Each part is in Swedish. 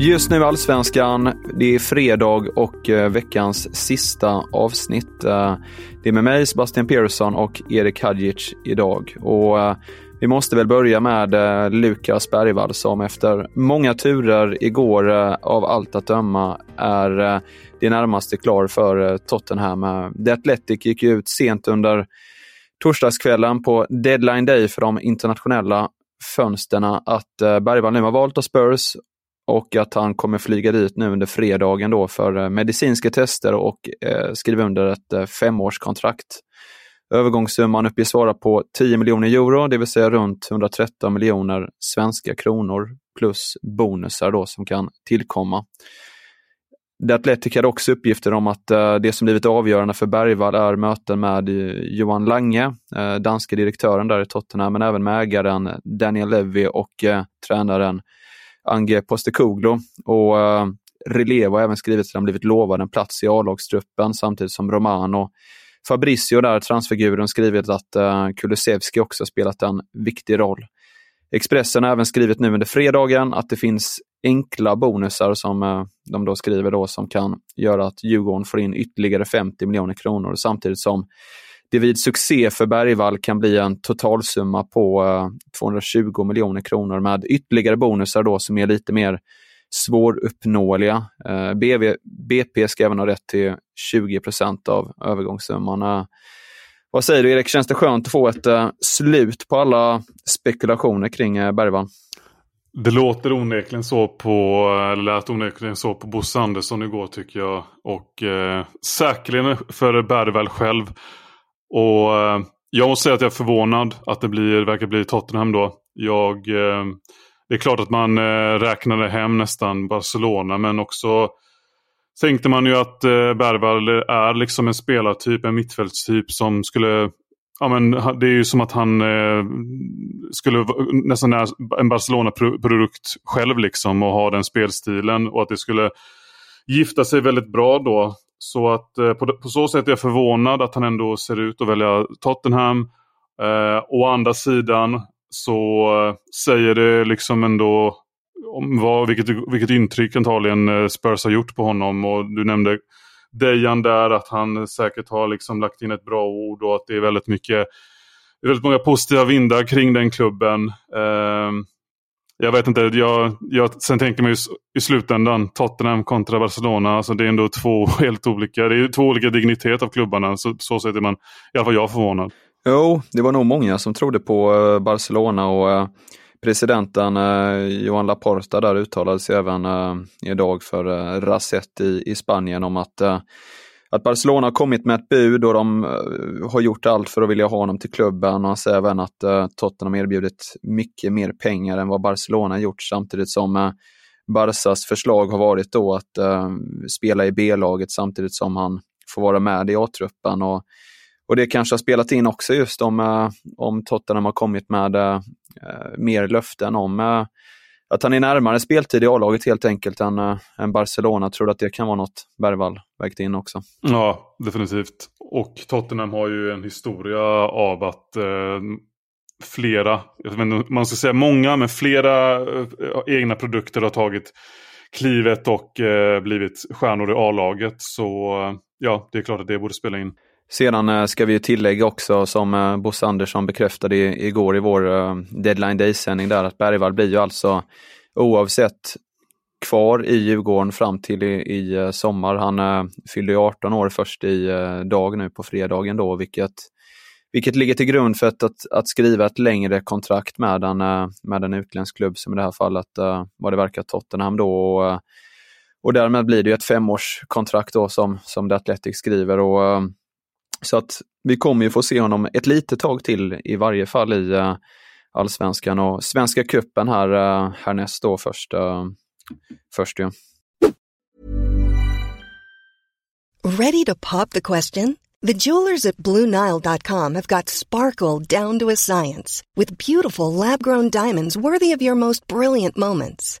Just nu Allsvenskan, det är fredag och eh, veckans sista avsnitt. Eh, det är med mig, Sebastian Persson och Erik Hadjic idag. Och eh, vi måste väl börja med Lukas Bergvall som efter många turer igår av allt att döma är det närmaste klar för Tottenham. The Athletic gick ut sent under torsdagskvällen på deadline day för de internationella fönsterna att Bergvall nu har valt av Spurs och att han kommer flyga dit nu under fredagen då för eh, medicinska tester och eh, skriva under ett eh, femårskontrakt. Övergångssumman uppges vara på 10 miljoner euro, det vill säga runt 113 miljoner svenska kronor plus bonusar då som kan tillkomma. The Athletic hade också uppgifter om att eh, det som blivit avgörande för Bergvall är möten med eh, Johan Lange, danske danska direktören där i Tottenham, men även med ägaren Daniel Levy och tränaren Ange Postecoglou. Och eh, Relevo har även skrivit att han blivit lovad en plats i A-lagstruppen samtidigt som Romano Fabricio, där transfiguren, skrivit att eh, Kulusevski också spelat en viktig roll. Expressen har även skrivit nu under fredagen att det finns enkla bonusar som eh, de då skriver då som kan göra att Djurgården får in ytterligare 50 miljoner kronor samtidigt som det vid succé för Bergvall kan bli en totalsumma på eh, 220 miljoner kronor med ytterligare bonusar då som är lite mer svåruppnåeliga. Eh, BV, BP ska även ha rätt till 20% av övergångssumman. Eh, vad säger du Erik, känns det skönt att få ett slut på alla spekulationer kring Bergvall? Det låter onekligen så på, eller lät onekligen så på Bosse Andersson igår tycker jag. Och eh, säkerligen för Bergvall själv. Och eh, jag måste säga att jag är förvånad att det blir, verkar bli Tottenham då. Jag eh, det är klart att man eh, räknade hem nästan Barcelona men också tänkte man ju att eh, Bergvall är liksom en spelartyp, en mittfältstyp som skulle Ja, men det är ju som att han eh, skulle nästan är en Barcelona-produkt själv liksom och ha den spelstilen och att det skulle gifta sig väldigt bra då. Så att eh, på, på, så sätt är jag förvånad att han ändå ser ut att välja Tottenham. Eh, å andra sidan så eh, säger det liksom ändå om vad, vilket, vilket intryck antagligen eh, Spurs har gjort på honom. Och du nämnde Dejan där, att han säkert har liksom lagt in ett bra ord och att det är väldigt mycket väldigt många positiva vindar kring den klubben. Eh, jag vet inte, jag, jag, sen tänker man ju i slutändan Tottenham kontra Barcelona. Alltså det är ändå två helt olika, det är två olika dignitet av klubbarna. Så, så sätt är man, i alla fall jag förvånad. Jo, det var nog många som trodde på eh, Barcelona och eh, presidenten eh, Johan Laporta där uttalade sig även idag för Rasset i, Spanien om att att Barcelona har kommit med ett bud och de eh, har gjort allt för att vilja ha honom till klubben. Och han säger även att eh, Tottenham erbjudit mycket mer pengar än vad Barcelona gjort samtidigt som eh, Barsas förslag har varit då att spela i B-laget samtidigt som han får vara med i A-truppen. Och och det kanske har spelat in också just om, om Tottenham har kommit med mer löften om att han är närmare speltid i A-laget helt enkelt än, äh, än Barcelona. Tror du att det kan vara något Bergvall vägt in också? Ja, definitivt. Och Tottenham har ju en historia av att eh, flera, jag vet inte, man ska säga många, men flera eh, egna produkter har tagit klivet och blivit stjärnor i A-laget. Så ja, det är klart att det borde spela in. Sedan eh, ska vi tillägga också, som eh, Bosse Andersson bekräftade igår i vår eh, deadline day-sändning där, att Bergvall blir ju alltså oavsett kvar i Djurgården fram till i, i sommar. Han äh, fyllde 18 år först i äh, dag nu på fredagen då, vilket, vilket ligger till grund för att, att, att skriva ett längre kontrakt med en, äh, med en utländsk klubb som i det här fallet äh, vad det verkar Tottenham då. Och, och därmed blir det ett femårskontrakt då som, som The Athletic skriver. Och, så att vi kommer ju få se honom ett litet tag till i varje fall i eh, allsvenskan och Svenska cupen här eh, härnäst då först eh, först ja. Ready to pop the question? The jewelers at BlueNile.com have got sparkle down to a science with beautiful lab-grown diamonds worthy of your most brilliant moments.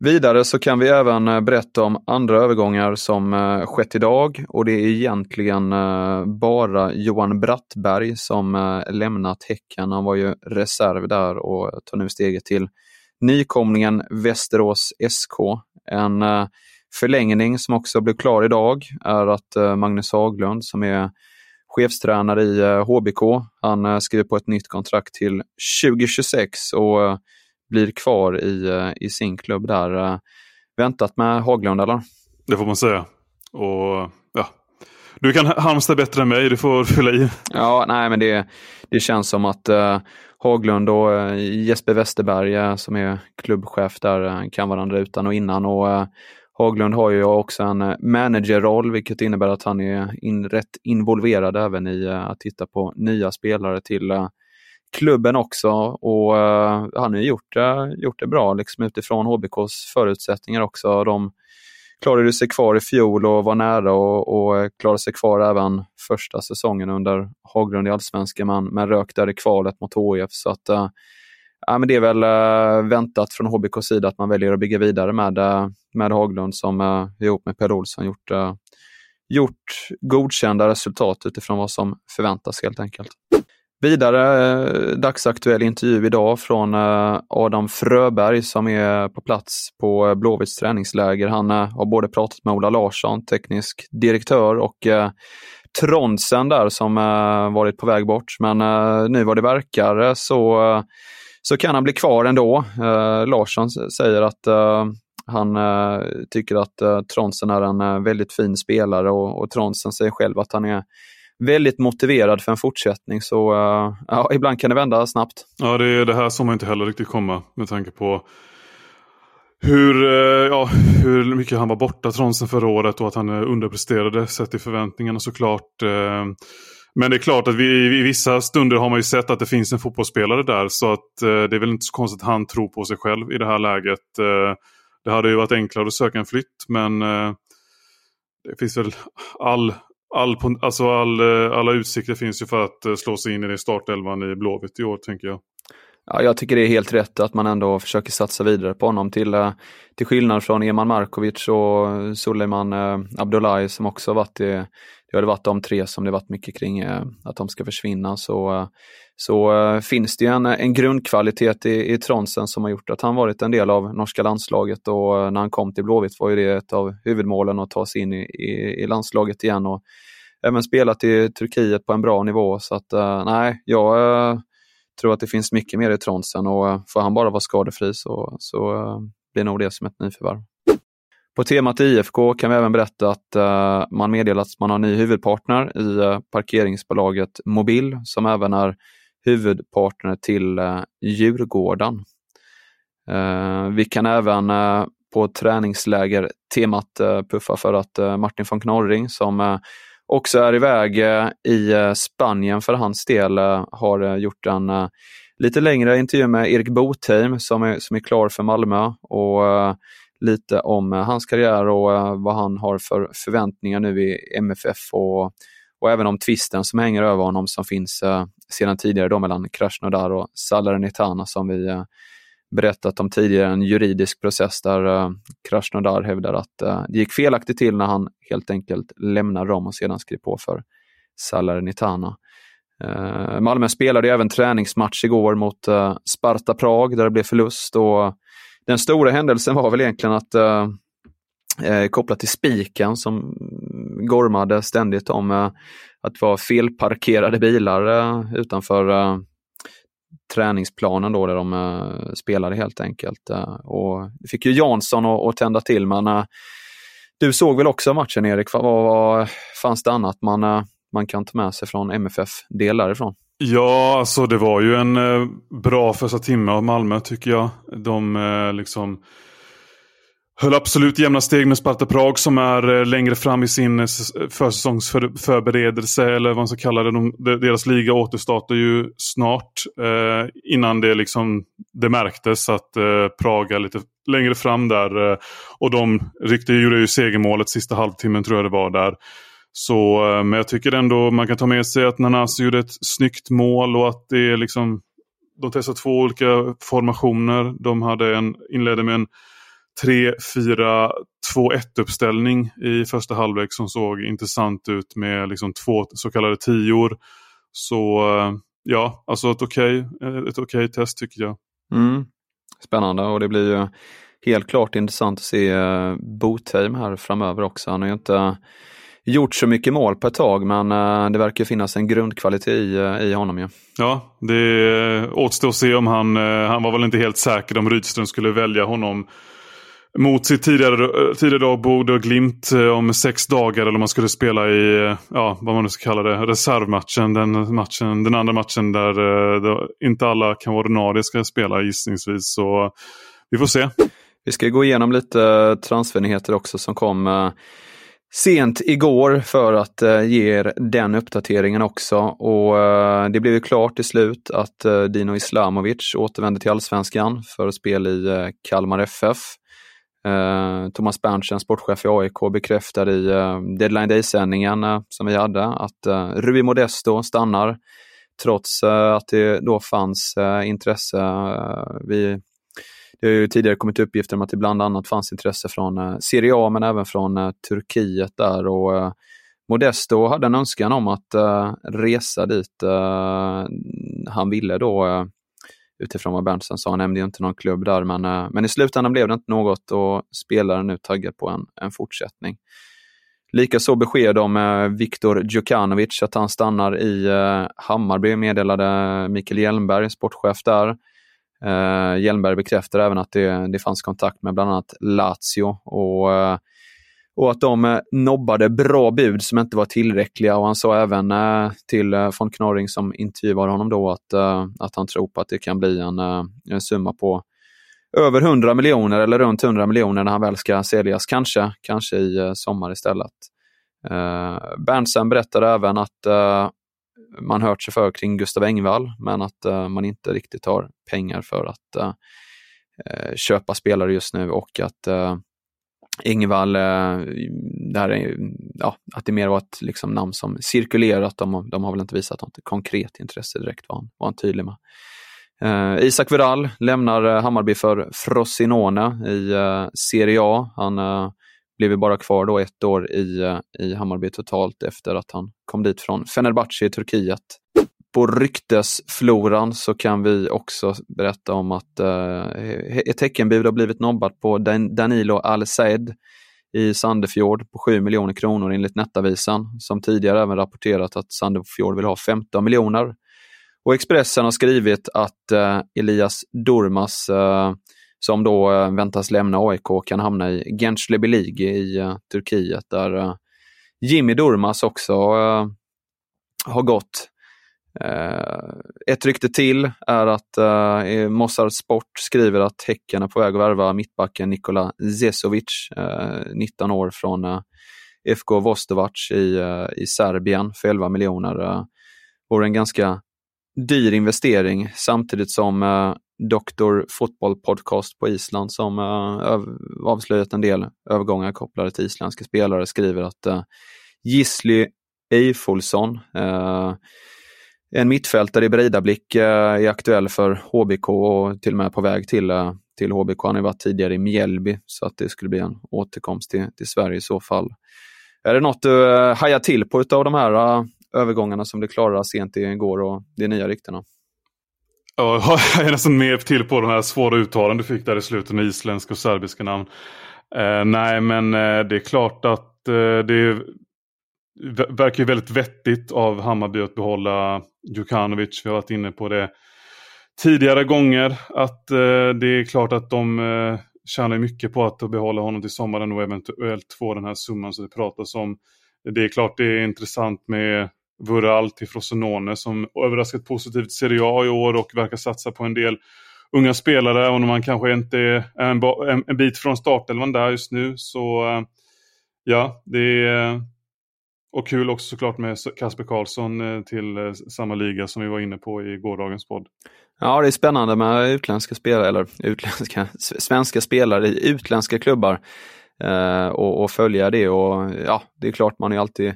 Vidare så kan vi även eh, berätta om andra övergångar som eh, skett idag och det är egentligen eh, bara Johan Brattberg som lämnat Häcken. Han var ju reserv där och tar nu steget till nykomlingen Västerås SK. En förlängning som också blev klar idag är att Magnus Haglund som är chefstränare i HBK, han skriver på ett nytt kontrakt till 2026 och blir kvar i, i sin klubb där. Väntat med Haglund eller? Det får man säga. Och ja, du kan Halmstad bättre än mig, du får fylla i. Ja, nej men det, det känns som att uh, Haglund och uh, Jesper Westerberg uh, som är klubbchef där kan varandra utan och innan. Och, Haglund har ju också en managerroll vilket innebär att han är in, rätt involverad även i att titta på nya spelare till klubben också. Och eh, han har gjort, gjort det bra liksom, utifrån HBKs förutsättningar också. De klarade sig kvar i fjol och var nära och, och klarade sig kvar även första säsongen under Haglund i Allsvenskan, men, men rök där i kvalet mot HIF. Så att, äh, ja, men det är väl äh, väntat från HBKs sida att man väljer att bygga vidare med, äh, med Haglund som äh, ihop med Per Olsson gjort, äh, gjort godkända resultat utifrån vad som förväntas helt enkelt. Vidare eh, dagsaktuell intervju idag från eh, Adam Fröberg som är på plats på eh, Blåvitts träningsläger. Han har både pratat med Ola Larsson, teknisk direktör, och Tronsen där som varit på väg bort. Men nu vad det verkar så, så kan han bli kvar ändå. Larsson säger att han tycker att Tronsen är en väldigt fin spelare och, och Tronsen säger själv att han är väldigt motiverad för en fortsättning. Så uh, ja, ibland kan det vända snabbt. Ja, det är det här som man inte heller riktigt komma med tanke på hur, uh, ja, hur mycket han var borta Tronsen förra året och att han eh, underpresterade sett till förväntningarna såklart. Uh, men det är klart att vi, i vissa stunder har man ju sett att det finns en fotbollsspelare där så att det är väl inte så konstigt att han tror på sig själv i det här läget. det hade ju varit enklare att söka en flytt men det finns väl all all, alltså all, eh, alla utsikter finns ju för att eh, slå sig in i startelvan i Blåvitt i år, tänker jag. Ja, jag tycker det är helt rätt att man ändå försöker satsa vidare på honom till, eh, till skillnad från Eman Markovic och Suleiman eh, Abdullahi som också varit det, det har varit de tre som det varit mycket kring eh, att de ska försvinna. Så, så finns det ju en, en grundkvalitet i, i Tronsen som har gjort att han varit en del av norska landslaget och när han kom till Blåvitt var ju det ett av huvudmålen att ta sig in i, i, i landslaget igen. Och även spelat i Turkiet på en bra nivå. Så att nej, jag tror att det finns mycket mer i Tronsen och eh, får han bara vara skadefri så, så eh, blir nog det som ett nyförvärv. På temat IFK kan vi även berätta att uh, man meddelat att man har ny huvudpartner i uh, parkeringsbolaget Mobil som även är huvudpartner till uh, Djurgården. Vi kan även på träningsläger temat puffa för att Martin von Knorring som också är iväg i eh, eh, Spanien för hans del eh, har gjort en lite längre intervju med Erik Botheim som är, som är klar för Malmö och lite om hans karriär och vad han har för förväntningar nu i MFF och, och även om tvisten som hänger över honom som finns sedan tidigare då mellan Krasnodar och Salernitana som vi berättat om tidigare, en juridisk process där uh, Krasnodar hävdar att uh, det gick felaktigt till när han helt enkelt lämnar Rom och sedan skrev på för Salernitana. Uh, Malmö spelade även träningsmatch igår mot uh, Sparta Prag där det blev förlust och den stora händelsen var väl egentligen att uh, kopplat till spiken som gormade ständigt om att det var felparkerade bilar utanför träningsplanen då där de uh, spelade helt enkelt. Uh, och det fick ju Jansson att, tända till men uh, du såg väl också matchen Erik? Vad, vad fanns det annat man, man kan ta med sig från MFF-del därifrån? Ja, alltså det var ju en bra första timme av Malmö tycker jag. De liksom Höll absolut jämna steg med Sparta Prag som är eh, längre fram i sin eh, försäsongsförberedelse eller vad man ska kalla det. De, deras liga återstartar ju snart. Eh, innan det liksom det märktes att eh, Prag är lite längre fram där. Eh, och de ryckte, gjorde ju segermålet sista halvtimmen tror jag det var där. Så, eh, men jag tycker ändå man kan ta med sig att Nanasi gjorde ett snyggt mål och att det är liksom de testade två olika formationer. De hade en, inledde med en 3-4-2-1 uppställning i första halvlek som såg intressant ut med liksom två så kallade tior. Så eh, ja, alltså ett okej okay, ett okay test tycker jag. Mm. Spännande och det blir ju helt klart intressant att se uh, Botheim här framöver också. Han har ju inte gjort så mycket mål på ett tag men det verkar finnas en grundkvalitet i, i honom ju. Ja, det återstår att se om han, han var väl inte helt säker om Rydström skulle välja honom mot sitt tidigare, eh, tidigare dag Bode och Glimt eh, om sex dagar eller om man skulle spela i, eh, ja vad man nu ska kalla det, reservmatchen. Den, matchen, den andra matchen där, inte alla kan vara ordinarie ska spela gissningsvis. Så vi får se. Vi ska gå igenom lite transfernyheter också som kom sent igår för att ge er den uppdateringen också. Och Det blev ju klart till slut att Dino Islamovic återvände till allsvenskan för spel i Kalmar FF. Eh, Thomas Berntsen, sportchef i AIK, bekräftade i eh, Deadline Day-sändningen eh, som vi hade att Rui Modesto stannar trots att det då fanns intresse. vi, det har ju tidigare kommit uppgifter om att det bland annat fanns intresse från Serie A men även från Turkiet där och Modesto hade en önskan om att resa dit han ville då utifrån vad Berntsen sa. Han nämnde ju inte någon klubb där, men, eh, men i slutändan blev det inte något och spelaren är nu taggad på en, en fortsättning. Likaså besked om eh, Viktor Djukanovic att han stannar i eh, Hammarby meddelade Mikael Hjelmberg, sportchef där. Hjelmberg bekräftar även att det, det fanns kontakt med bland annat Lazio och och att de eh, nobbade bra bud som inte var tillräckliga. Och han sa även eh, till eh, von Knorring som intervjuade honom då att, eh, att han tror på att det kan bli en, eh, en summa på över 100 miljoner eller runt 100 miljoner när han väl ska säljas. Kanske, kanske i eh, sommar istället. Eh, Berntsen berättade även att eh, man hört sig för kring Gustav Engvall men att eh, man inte riktigt har pengar för att eh, eh köpa spelare just nu och att Ingvall, här är, ja, att det mer var ett liksom, namn som cirkulerat. De, de har väl inte visat något konkret intresse direkt, var han, var han tydlig med. Eh, Isak Vidal lämnar eh, Hammarby för Frosinone i eh, Serie A. Han eh, blev bara kvar då ett år i, eh, i Hammarby totalt efter att han kom dit från Fenerbahce i Turkiet på ryktesfloran så kan vi också berätta om att eh, ett Häckenbud har blivit nobbat på Dan Danilo Al-Said i Sandefjord på 7 miljoner kronor enligt Nettavisan, som tidigare även rapporterat att Sandefjord vill ha 15 miljoner. Och Expressen har skrivit att eh, Elias Dormas eh, som då eh, väntas lämna AIK, kan hamna i Gençle i eh, Turkiet, där eh, Jimmy Durmas också eh, har gått Eh, ett rykte till är att eh, Mossad Sport skriver att Häcken är på väg att värva mittbacken Nikola Zesovic, eh, 19 år från eh, FK Vostovac i, i Serbien för 11 miljoner. Eh, vore en ganska dyr investering samtidigt som eh, Dr. Fotboll Podcast på Island som eh, avslöjat en del övergångar kopplade till isländska spelare skriver att eh, Gisli Eifolsson, eh, en mittfältare i Breidablick, eh, är aktuell för HBK och till och med på väg till, eh, till HBK. Han har varit tidigare i Mjällby så att det skulle bli en återkomst till, till Sverige i så fall. Är det något du eh, hajar till på av de här övergångarna som du klarade sent igår och de nya ryktena? Ja, jag är nästan mer till på de här svåra uttalanden du fick där i slutet med isländska och serbiska namn. Eh, nej, men eh, det är klart att eh, det verkar väldigt vettigt av Hammarby att behålla Djukanovic. Vi har varit inne på det tidigare gånger. Att eh, det är klart att de eh, tjänar mycket på att behålla honom till sommaren och eventuellt få den här summan som det pratas om. Det är klart det är intressant med Vural till Frosinone som överraskat positivt Serie A i år och verkar satsa på en del unga spelare. Även om man kanske inte är en, en, en bit från startelvan där just nu så eh, ja, det är och kul också såklart med Kasper Karlsson eh, till eh, samma liga som vi var inne på i gårdagens podd. Ja, det är spännande med utländska spelare, eller utländska, svenska spelare i utländska klubbar eh, och, och, följa det. Och ja, det är klart man är alltid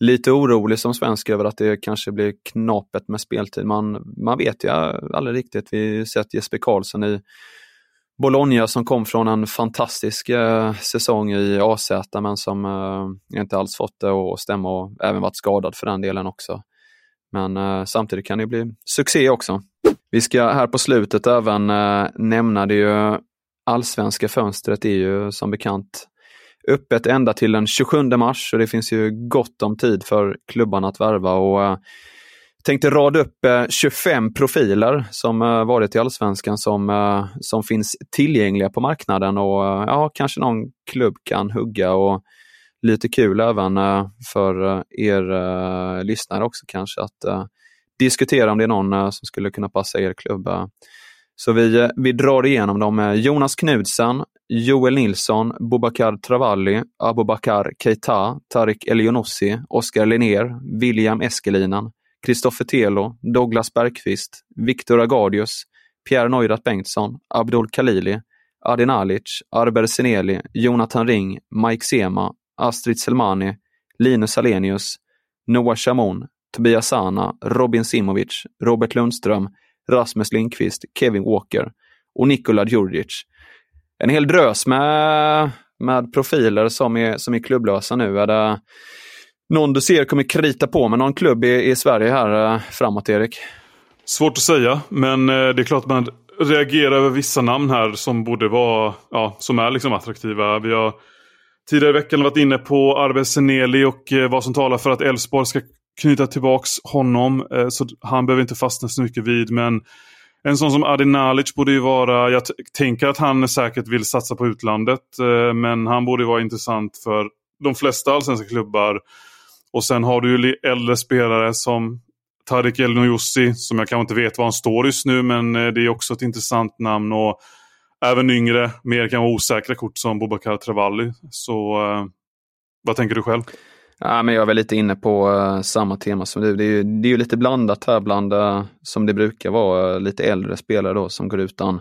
lite orolig som svensk över att det kanske blir knapet med speltid. Man, man vet ju aldrig riktigt. Vi har sett Jesper Karlsson i Bologna som kom från en fantastisk eh, säsong i AZ men som eh, inte alls fått det att stämma och även varit skadad för den delen också. Men eh, samtidigt kan det bli succé också. Vi ska här på slutet även eh, nämna det ju allsvenska fönstret är ju som bekant öppet ända till den 27 mars och det finns ju gott om tid för klubbarna att värva. Och, eh, tänkte rada upp eh, 25 profiler som eh, varit i Allsvenskan som, eh, som finns tillgängliga på marknaden och ja, kanske någon klubb kan hugga och lite kul även för er lyssnare också kanske att diskutera om det är någon som skulle kunna passa er klubb. Så vi, vi drar igenom dem. Jonas Knudsen, Joel Nilsson, Bobakar Travalli, Abubakar Keita, Tarik Elionossi, Oskar Linnér, William Eskelinen, Kristoffer Telo, Douglas Bergqvist, Viktor Agardius, Pierre Neurath Bengtsson, Abdul Khalili, Adin Alic, Arber Seneli, Jonathan Ring, Mike Sema, Astrid Selmani, Linus Alenius, Noah Shamon, Tobias Sana, Robin Simovic, Robert Lundström, Rasmus Lindqvist, Kevin Walker och Nikola Djurdjic en hel drös med, med profiler som är, som är klubblösa nu. Är det någon du ser kommer krita på med någon klubb i, i Sverige här eh, framåt, Erik? Svårt att säga, men eh, det är klart man reagerar över vissa namn här som borde vara, ja, som är liksom attraktiva. Vi har tidigare i veckan varit inne på Arve Seneli och eh, vad som talar för att Elfsborg ska knyta tillbaks honom. Så han behöver inte fastna så mycket vid, men en sån som Adi Nalic borde ju vara, jag tänker att han säkert vill satsa på utlandet. Men han borde vara intressant för de flesta allsvenska klubbar. Och sen har du ju äldre spelare som Tarik El Noyossi, som jag kanske inte vet var han står just nu, men eh, det är också ett intressant namn. Och även yngre, mer kan vara osäkra kort som Bobakar Travalli. Så eh, vad tänker du själv? Ja, men jag är väl lite inne på uh, samma tema som du. Det är, ju, det är ju lite blandat här bland, uh, som det brukar vara, uh, lite äldre spelare då som går utan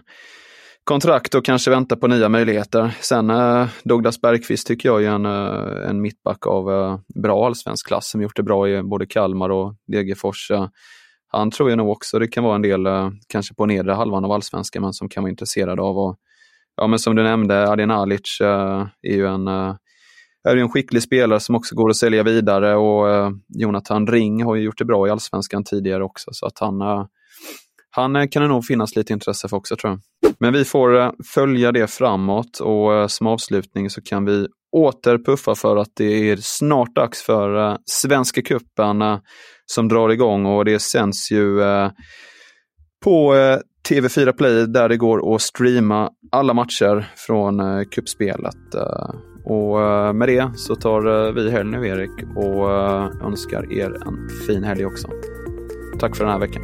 kontrakt och kanske vänta på nya möjligheter. Sen eh, Douglas Bergqvist tycker jag är en, eh, en mittback av eh, bra allsvensk klass som gjort det bra i både Kalmar och Degerfors. han tror jag nog också det kan vara en del, kanske på nedre halvan av allsvenskan, men som kan vara intresserad av. Och, ja, men som du nämnde, Adin Alic är ju en är en skicklig spelare som också går att sälja vidare och eh, Jonathan Ring har ju gjort det bra i Allsvenskan tidigare också så att han, eh, han eh, kan det nog finnas lite intresse för också tror jag. Men vi får eh, följa det framåt och eh, som avslutning så kan vi åter puffa för att det är snart dags för Svenska cupen som drar igång och det sänds ju på TV4 Play där det går att streama alla matcher från kuppspelet. Och med det så tar vi helg nu Erik och önskar er en fin helg också. Tack för den här veckan.